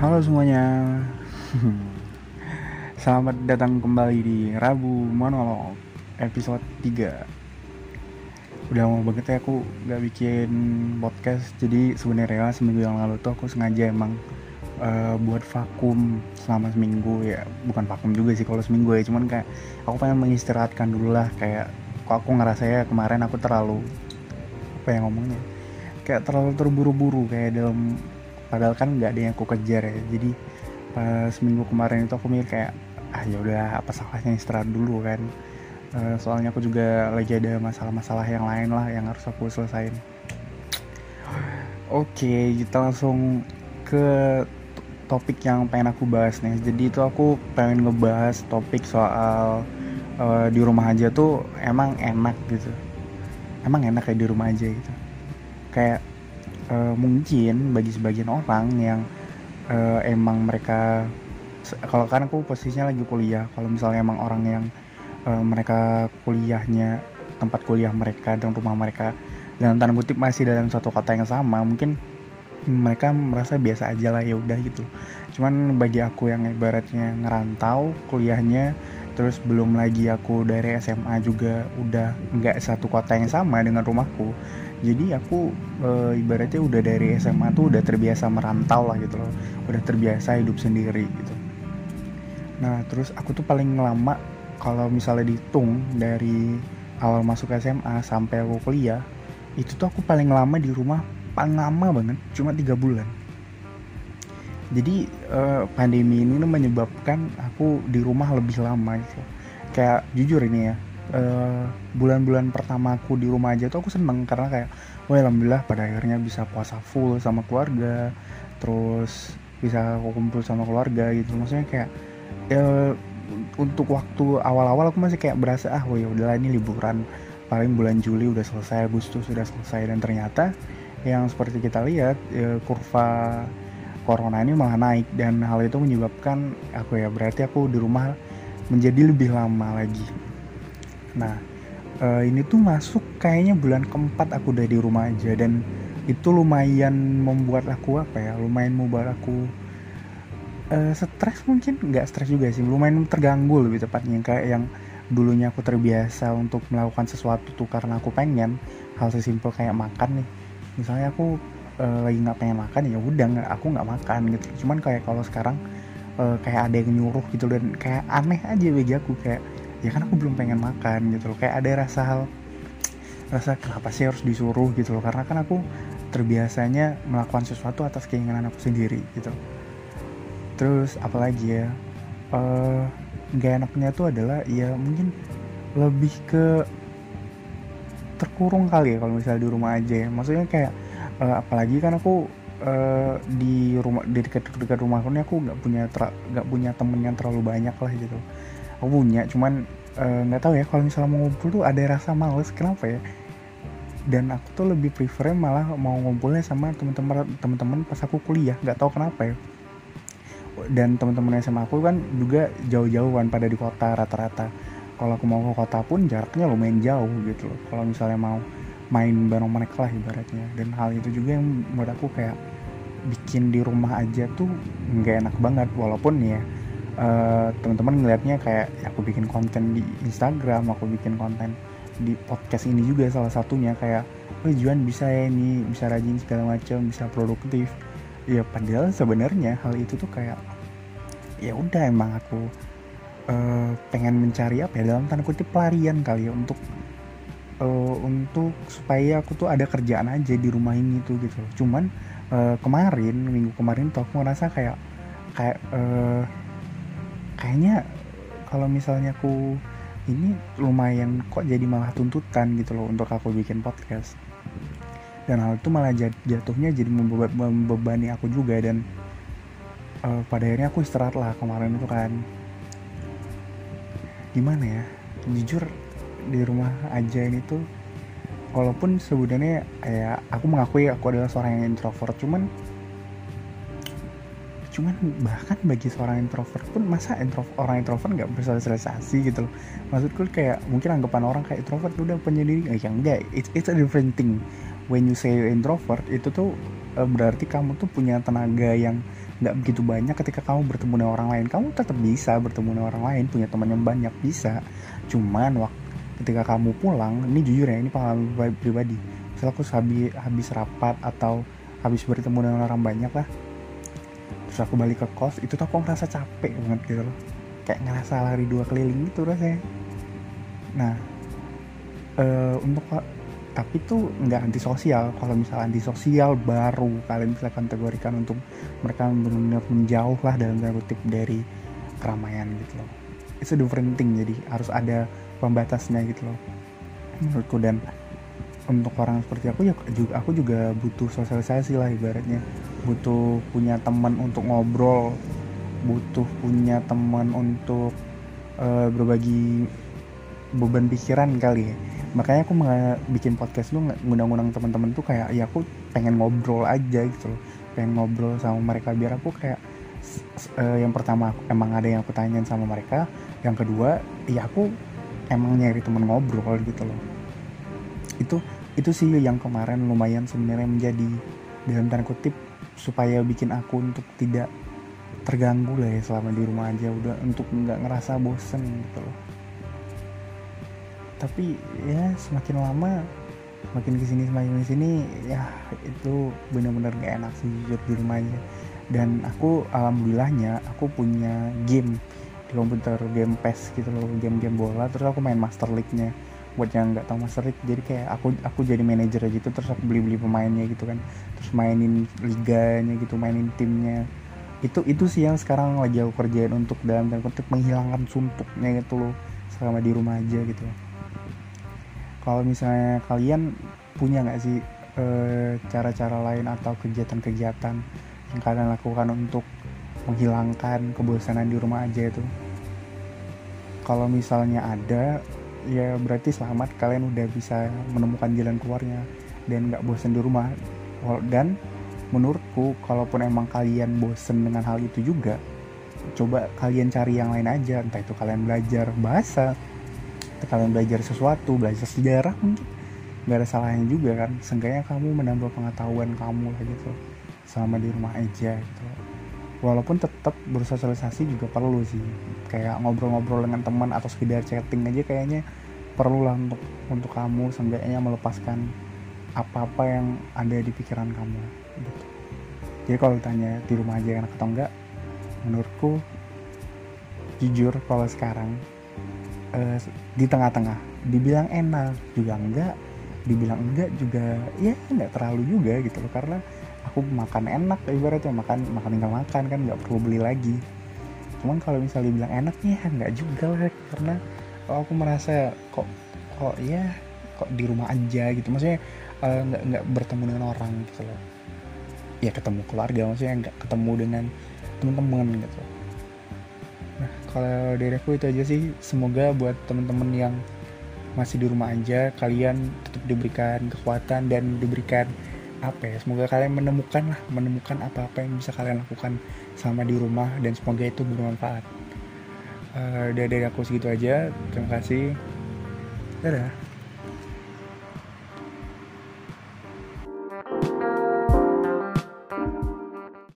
Halo semuanya. Selamat datang kembali di Rabu Monolog episode 3 Udah lama banget ya aku gak bikin podcast Jadi sebenarnya seminggu yang lalu tuh aku sengaja emang uh, buat vakum selama seminggu ya. Bukan vakum juga sih kalau seminggu ya Cuman kayak aku pengen mengistirahatkan dulu lah. Kayak kok aku ngerasa ya kemarin aku terlalu Apa yang ngomongnya Kayak terlalu terburu-buru kayak dalam padahal kan nggak ada yang aku kejar ya. Jadi pas minggu kemarin itu aku mikir kayak ah ya udah apa salahnya istirahat dulu kan? Uh, soalnya aku juga lagi ada masalah-masalah yang lain lah yang harus aku selesain. Oke kita langsung ke topik yang pengen aku bahas nih. Jadi itu aku pengen ngebahas topik soal uh, di rumah aja tuh emang enak gitu. Emang enak kayak di rumah aja gitu. Kayak uh, mungkin bagi sebagian orang yang uh, emang mereka kalau kan aku posisinya lagi kuliah kalau misalnya emang orang yang uh, mereka kuliahnya tempat kuliah mereka dan rumah mereka dan tanda kutip masih dalam satu kota yang sama mungkin mereka merasa biasa aja lah ya udah gitu. Cuman bagi aku yang ibaratnya ngerantau kuliahnya terus belum lagi aku dari SMA juga udah nggak satu kota yang sama dengan rumahku jadi aku e, ibaratnya udah dari SMA tuh udah terbiasa merantau lah gitu loh. Udah terbiasa hidup sendiri gitu. Nah terus aku tuh paling lama kalau misalnya dihitung dari awal masuk SMA sampai aku kuliah itu tuh aku paling lama di rumah paling lama banget cuma tiga bulan. Jadi uh, pandemi ini menyebabkan aku di rumah lebih lama gitu. Kayak jujur ini ya eh, bulan-bulan pertama aku di rumah aja tuh aku seneng karena kayak wah alhamdulillah pada akhirnya bisa puasa full sama keluarga terus bisa aku kumpul sama keluarga gitu. Maksudnya kayak ya, untuk waktu awal-awal aku masih kayak berasa ah wah ya udahlah ini liburan. Paling bulan Juli udah selesai Agustus sudah selesai. Dan ternyata yang seperti kita lihat ya, kurva corona ini malah naik. Dan hal itu menyebabkan aku ya berarti aku di rumah menjadi lebih lama lagi nah uh, ini tuh masuk kayaknya bulan keempat aku udah di rumah aja dan itu lumayan membuat aku apa ya lumayan membuat aku uh, stres mungkin. Nggak stres juga sih lumayan terganggu lebih tepatnya. Kayak yang dulunya aku terbiasa untuk melakukan sesuatu tuh karena aku pengen hal sesimpel kayak makan nih. Misalnya aku uh, lagi nggak pengen makan ya udah aku nggak makan gitu. Cuman kayak kalau sekarang kayak ada yang nyuruh gitu dan kayak aneh aja bagi aku kayak ya kan aku belum pengen makan gitu loh. Kayak ada rasa hal rasa kenapa sih harus disuruh gitu loh. Karena kan aku terbiasanya melakukan sesuatu atas keinginan aku sendiri gitu. Terus apalagi ya uh, gak enaknya tuh adalah ya mungkin lebih ke terkurung kali ya kalau misalnya di rumah aja ya. Maksudnya kayak uh, apalagi kan aku uh, di rumah di dekat dekat rumahku ini aku nggak punya nggak punya temen yang terlalu banyak lah gitu aku punya cuman eh, nggak uh, tahu ya kalau misalnya mau ngumpul tuh ada rasa males. Kenapa ya? Dan aku tuh lebih prefer malah mau ngumpulnya sama teman-teman teman-teman pas aku kuliah. Nggak tahu kenapa ya. Dan teman-teman SMA aku kan juga jauh-jauh kan pada di kota rata-rata. Kalau aku mau ke kota pun jaraknya lumayan jauh gitu loh. Kalau misalnya mau main bareng mereka lah ibaratnya. Dan hal itu juga yang menurut aku kayak bikin di rumah aja tuh nggak enak banget. Walaupun ya uh, teman-teman ngelihatnya kayak ya aku bikin konten di Instagram aku bikin konten di podcast ini juga salah satunya. Kayak oh bisa ya ini bisa rajin segala macam bisa produktif. Ya padahal sebenarnya hal itu tuh kayak ya udah emang aku uh, pengen mencari apa ya dalam tanda kutip pelarian kali ya untuk uh, untuk supaya aku tuh ada kerjaan aja di rumah ini tuh gitu cuman uh, kemarin minggu kemarin tuh aku ngerasa kayak kayak uh, kayaknya kalau misalnya aku ini lumayan kok jadi malah tuntutan gitu loh untuk aku bikin podcast. Dan hal itu malah jatuhnya jadi membebani aku juga dan uh, pada akhirnya aku istirahat lah kemarin itu kan. Gimana ya? Jujur di rumah aja ini tuh walaupun sebenarnya ya aku mengakui aku adalah seorang yang introvert cuman cuman bahkan bagi seorang introvert pun masa introvert orang introvert nggak bersosialisasi gitu loh? Maksudku kayak mungkin anggapan orang kayak introvert udah penyendiri eh, ya enggak it's, it's a different thing. When you say introvert itu tuh uh, berarti kamu tuh punya tenaga yang nggak begitu banyak ketika kamu bertemu dengan orang lain. Kamu tetap bisa bertemu dengan orang lain punya teman yang banyak bisa. Cuman waktu ketika kamu pulang ini jujur ya ini pengalaman pribadi. Misalnya aku habis habis rapat atau habis bertemu dengan orang banyak lah terus aku balik ke kos itu tuh aku ngerasa capek banget gitu loh. Kayak ngerasa lari dua keliling gitu rasanya. Nah uh, untuk tapi tuh nggak antisosial. Kalau misalnya antisosial baru kalian bisa kategorikan untuk mereka benar-benar menjauh lah dalam tanda kutip dari keramaian gitu loh. Itu different thing jadi harus ada pembatasnya gitu loh menurutku. Dan untuk orang seperti aku ya aku juga butuh sosialisasi lah ibaratnya butuh punya teman untuk ngobrol butuh punya teman untuk uh, berbagi beban pikiran kali ya. Makanya aku bikin podcast lu ngundang-undang teman-teman tuh kayak ya aku pengen ngobrol aja gitu loh. Pengen ngobrol sama mereka biar aku kayak uh, yang pertama aku, emang ada yang aku tanyain sama mereka. Yang kedua ya aku emang nyari temen ngobrol gitu loh. Itu itu sih yang kemarin lumayan sebenarnya menjadi dalam tanda kutip supaya bikin aku untuk tidak terganggu lah ya selama di rumah aja udah untuk nggak ngerasa bosen gitu loh. Tapi ya semakin lama semakin ke sini semakin ke sini ya itu benar-benar gak enak sih jujur di rumahnya dan aku alhamdulillahnya aku punya game di komputer game PES gitu loh game-game bola terus aku main Master League-nya buat yang nggak tahu Master League jadi kayak aku aku jadi manajer gitu terus aku beli-beli pemainnya gitu kan. Terus mainin liganya gitu mainin timnya. Itu itu sih yang sekarang lagi aku kerjain untuk dalam tanda kutip menghilangkan suntuknya gitu loh selama di rumah aja gitu. Kalau misalnya kalian punya nggak sih eh, cara-cara e, lain atau kegiatan-kegiatan yang kalian lakukan untuk menghilangkan kebosanan di rumah aja itu? Kalau misalnya ada ya berarti selamat kalian udah bisa menemukan jalan keluarnya dan nggak bosan di rumah. Dan menurutku kalaupun emang kalian bosen dengan hal itu juga coba kalian cari yang lain aja. Entah itu kalian belajar bahasa kalian belajar sesuatu belajar sejarah mungkin. Nggak ada salahnya juga kan. Seenggaknya kamu menambah pengetahuan kamu lah gitu selama di rumah aja gitu walaupun tetap bersosialisasi juga perlu sih. Kayak ngobrol-ngobrol dengan teman atau sekedar chatting aja kayaknya perlu lah untuk untuk kamu seenggaknya melepaskan apa-apa yang ada di pikiran kamu gitu. Jadi kalau ditanya di rumah aja enak atau enggak menurutku jujur kalau sekarang uh, di tengah-tengah dibilang enak juga enggak dibilang enggak juga ya enggak terlalu juga gitu loh. Karena aku makan enak ibaratnya makan makan tinggal makan kan nggak perlu beli lagi. Cuman kalau misalnya dibilang enak ya nggak juga lah karena aku merasa kok kok ya kok di rumah aja gitu. Maksudnya uh, nggak nggak bertemu dengan orang gitu loh. Ya ketemu keluarga maksudnya nggak ketemu dengan teman-teman gitu. Nah kalau dari aku itu aja sih semoga buat teman-teman yang masih di rumah aja kalian tetap diberikan kekuatan dan diberikan apa ya semoga kalian menemukan lah menemukan apa-apa yang bisa kalian lakukan sama di rumah dan semoga itu bermanfaat. Uh, dari aku segitu aja terima kasih. Dadah